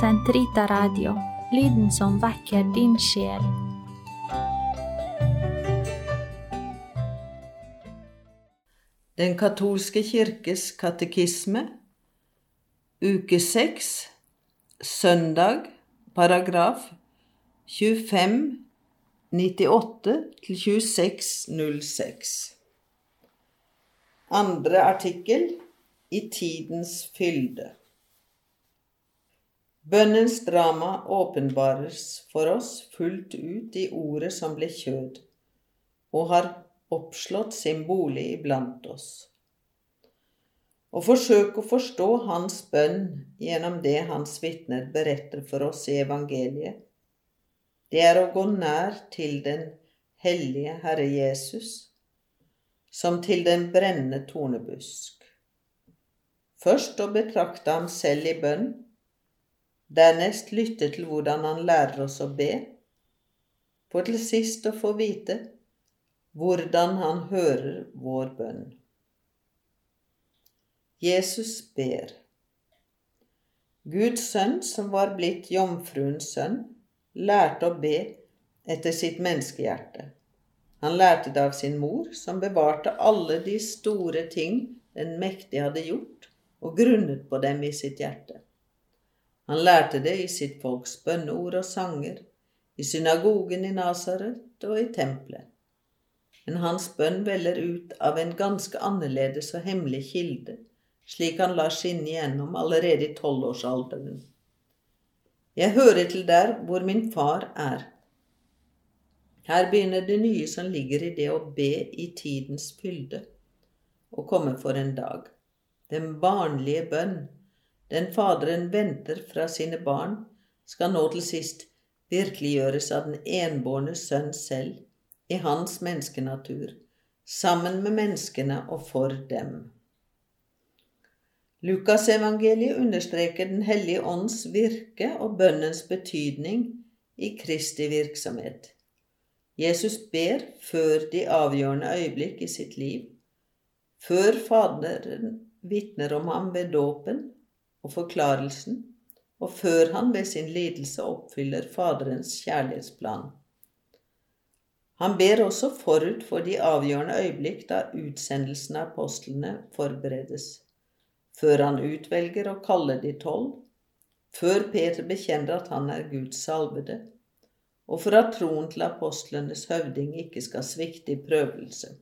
Sentrita Radio, lyden som vekker din sjel. Den katolske kirkes katekisme, uke 6, søndag, paragraf 25 98 til 2606. Andre artikkel i tidens fylde. Bønnens drama åpenbares for oss fullt ut i ordet som ble kjød, og har oppslått sin bolig iblant oss. Å forsøke å forstå hans bønn gjennom det hans vitner beretter for oss i evangeliet, det er å gå nær til den hellige Herre Jesus, som til den brennende tornebusk. Først å betrakte ham selv i bønn, dernest lytte til hvordan han lærer oss å be, for til sist å få vite hvordan han hører vår bønn. Jesus ber. Guds sønn, som var blitt jomfruens sønn, lærte å be etter sitt menneskehjerte. Han lærte det av sin mor, som bevarte alle de store ting den mektige hadde gjort, og grunnet på dem i sitt hjerte. Han lærte det i sitt folks bønneord og sanger, i synagogen i Nasaret og i tempelet. Men hans bønn veller ut av en ganske annerledes og hemmelig kilde, slik han lar skinne igjennom allerede i tolvårsalderen. Jeg hører til der hvor min far er. Her begynner det nye som ligger i det å be i tidens fylde, og komme for en dag. Den barnlige bønn, den Faderen venter fra sine barn, skal nå til sist virkeliggjøres av den enbårne Sønn selv, i hans menneskenatur, sammen med menneskene og for dem. Lukasevangeliet understreker Den hellige ånds virke og bønnens betydning i Kristi virksomhet. Jesus ber før de avgjørende øyeblikk i sitt liv, før Faderen vitner om ham ved dåpen og forklarelsen, og før han ved sin lidelse oppfyller Faderens kjærlighetsplan. Han ber også forut for de avgjørende øyeblikk da utsendelsen av apostlene forberedes før han utvelger og kaller de tolv, før Peter bekjenner at han er Guds salvede, og for at troen til apostlenes høvding ikke skal svikte i prøvelse.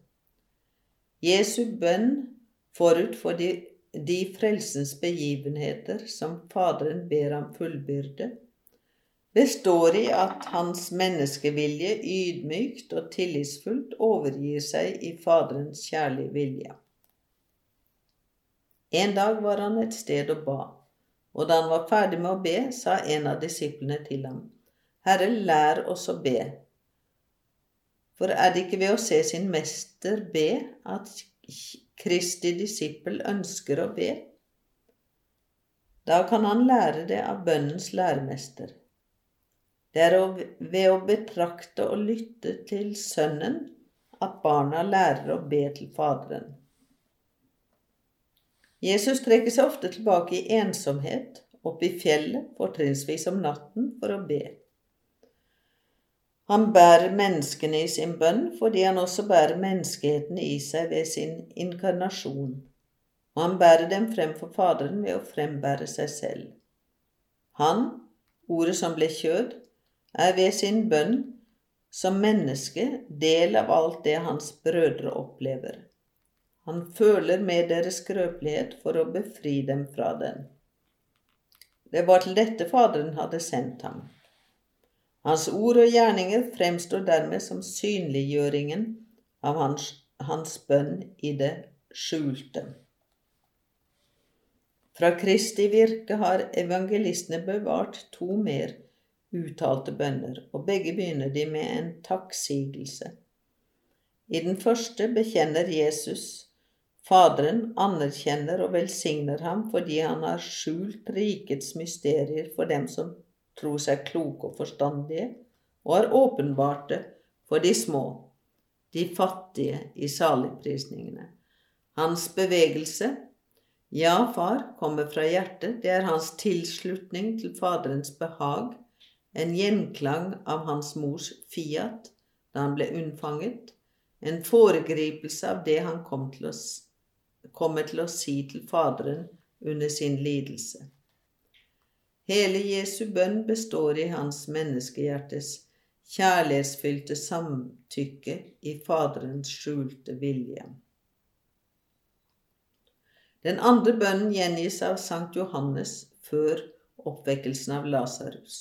Jesu bønn forut for de, de frelsens begivenheter som Faderen ber ham fullbyrde, består i at hans menneskevilje ydmykt og tillitsfullt overgir seg i Faderens kjærlige vilje. En dag var han et sted og ba, og da han var ferdig med å be, sa en av disiplene til ham, Herre, lær oss å be. For er det ikke ved å se sin mester be at Kristi disippel ønsker å be? Da kan han lære det av bønnens læremester. Det er ved å betrakte og lytte til Sønnen at barna lærer å be til Faderen. Jesus trekker seg ofte tilbake i ensomhet, opp i fjellet, fortrinnsvis om natten, for å be. Han bærer menneskene i sin bønn fordi han også bærer menneskeheten i seg ved sin inkarnasjon, og han bærer dem frem for Faderen ved å frembære seg selv. Han, ordet som ble kjød, er ved sin bønn som menneske del av alt det hans brødre opplever. Han føler med deres skrøpelighet for å befri dem fra den. Det var til dette Faderen hadde sendt ham. Hans ord og gjerninger fremstår dermed som synliggjøringen av hans, hans bønn i det skjulte. Fra Kristi virke har evangelistene bevart to mer uttalte bønner, og begge begynner de med en takksigelse. I den første bekjenner Jesus Faderen anerkjenner og velsigner ham fordi han har skjult rikets mysterier for dem som tror seg klok og forstandige, og har åpenbart det for de små, de fattige i saligprisningene. Hans bevegelse Ja, far, kommer fra hjertet. Det er hans tilslutning til Faderens behag, en gjenklang av hans mors fiat da han ble unnfanget, en foregripelse av det han kom til å, kommer til å si til Faderen under sin lidelse. Hele Jesu bønn består i hans menneskehjertes kjærlighetsfylte samtykke i Faderens skjulte vilje. Den andre bønnen gjengis av Sankt Johannes før oppvekkelsen av Lasarus.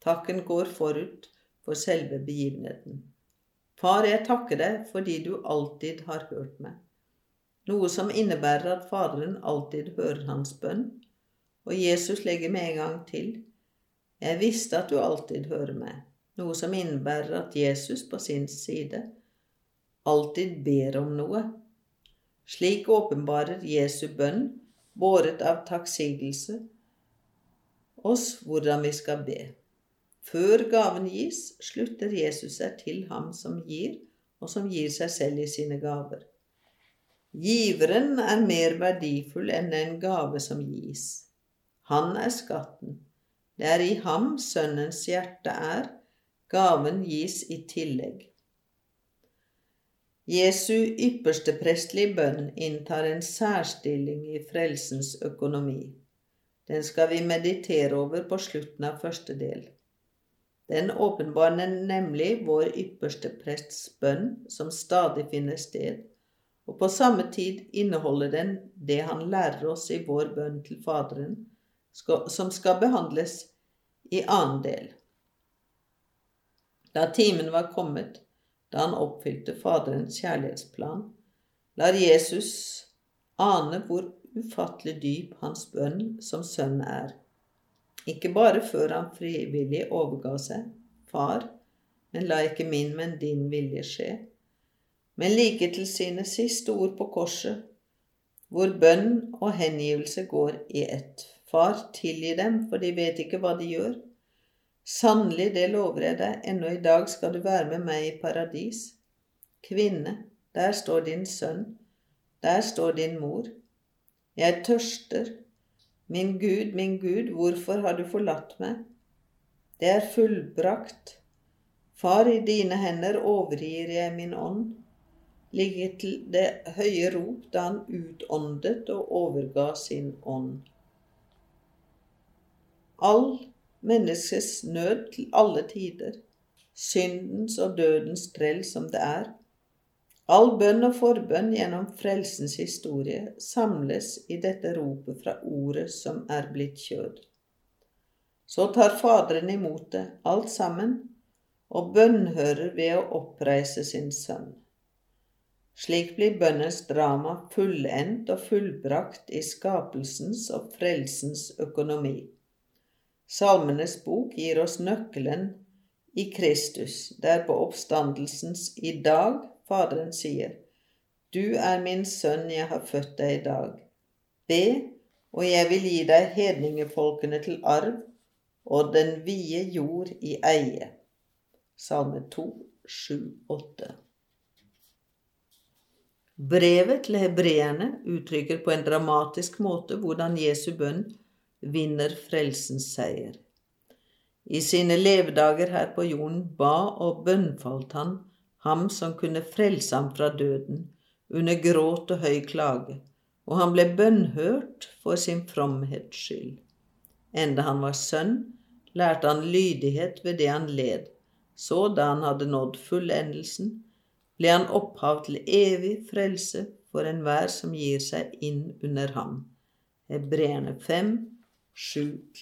Takken går forut for selve begivenheten. Far, jeg takker deg fordi du alltid har hørt meg, noe som innebærer at Faderen alltid hører hans bønn, og Jesus legger med en gang til, jeg visste at du alltid hører meg, noe som innebærer at Jesus på sin side alltid ber om noe. Slik åpenbarer Jesu bønn, båret av takksigelse, oss hvordan vi skal be. Før gaven gis, slutter Jesus seg til ham som gir, og som gir seg selv i sine gaver. Giveren er mer verdifull enn en gave som gis. Han er skatten. Det er i ham Sønnens hjerte er. Gaven gis i tillegg. Jesu ypperste prestelige bønn inntar en særstilling i frelsens økonomi. Den skal vi meditere over på slutten av første del. Den åpenbarer nemlig vår ypperste prests bønn, som stadig finner sted, og på samme tid inneholder den det han lærer oss i vår bønn til Faderen, som skal behandles i annen del. Da timen var kommet, da han oppfylte Faderens kjærlighetsplan, lar Jesus ane hvor ufattelig dyp hans bønn som sønn er. Ikke bare før han frivillig overga seg, Far, men la ikke min, men din vilje skje. Men like til sine siste ord på korset, hvor bønn og hengivelse går i ett. Far, tilgi dem, for de vet ikke hva de gjør. Sannelig, det lover jeg deg, ennå i dag skal du være med meg i paradis. Kvinne, der står din sønn, der står din mor. Jeg tørster, Min Gud, min Gud, hvorfor har du forlatt meg? Det er fullbrakt. Far, i dine hender overgir jeg min ånd. Ligger til det høye rop da han utåndet og overga sin ånd. All menneskets nød til alle tider, syndens og dødens trell som det er, All bønn og forbønn gjennom frelsens historie samles i dette ropet fra ordet som er blitt kjød. Så tar Faderen imot det, alt sammen, og bønnhører ved å oppreise sin sønn. Slik blir bønnens drama fullendt og fullbrakt i skapelsens og frelsens økonomi. Salmenes bok gir oss nøkkelen i Kristus, der på oppstandelsens i dag Faderen sier, Du er min sønn, jeg har født deg i dag. Be, og jeg vil gi deg hedningefolkene til arv og den vide jord i eie. Salme 2, 7, 8. Brevet til hebreerne uttrykker på en dramatisk måte hvordan Jesu bønn vinner frelsens seier. I sine levedager her på jorden ba og bønnfalt han ham som kunne frelse ham fra døden, under gråt og høy klage, og han ble bønnhørt for sin fromhets skyld. Enda han var sønn, lærte han lydighet ved det han led. Så, da han hadde nådd fullendelsen, ble han opphav til evig frelse for enhver som gir seg inn under ham. Hebreerne 5, Should.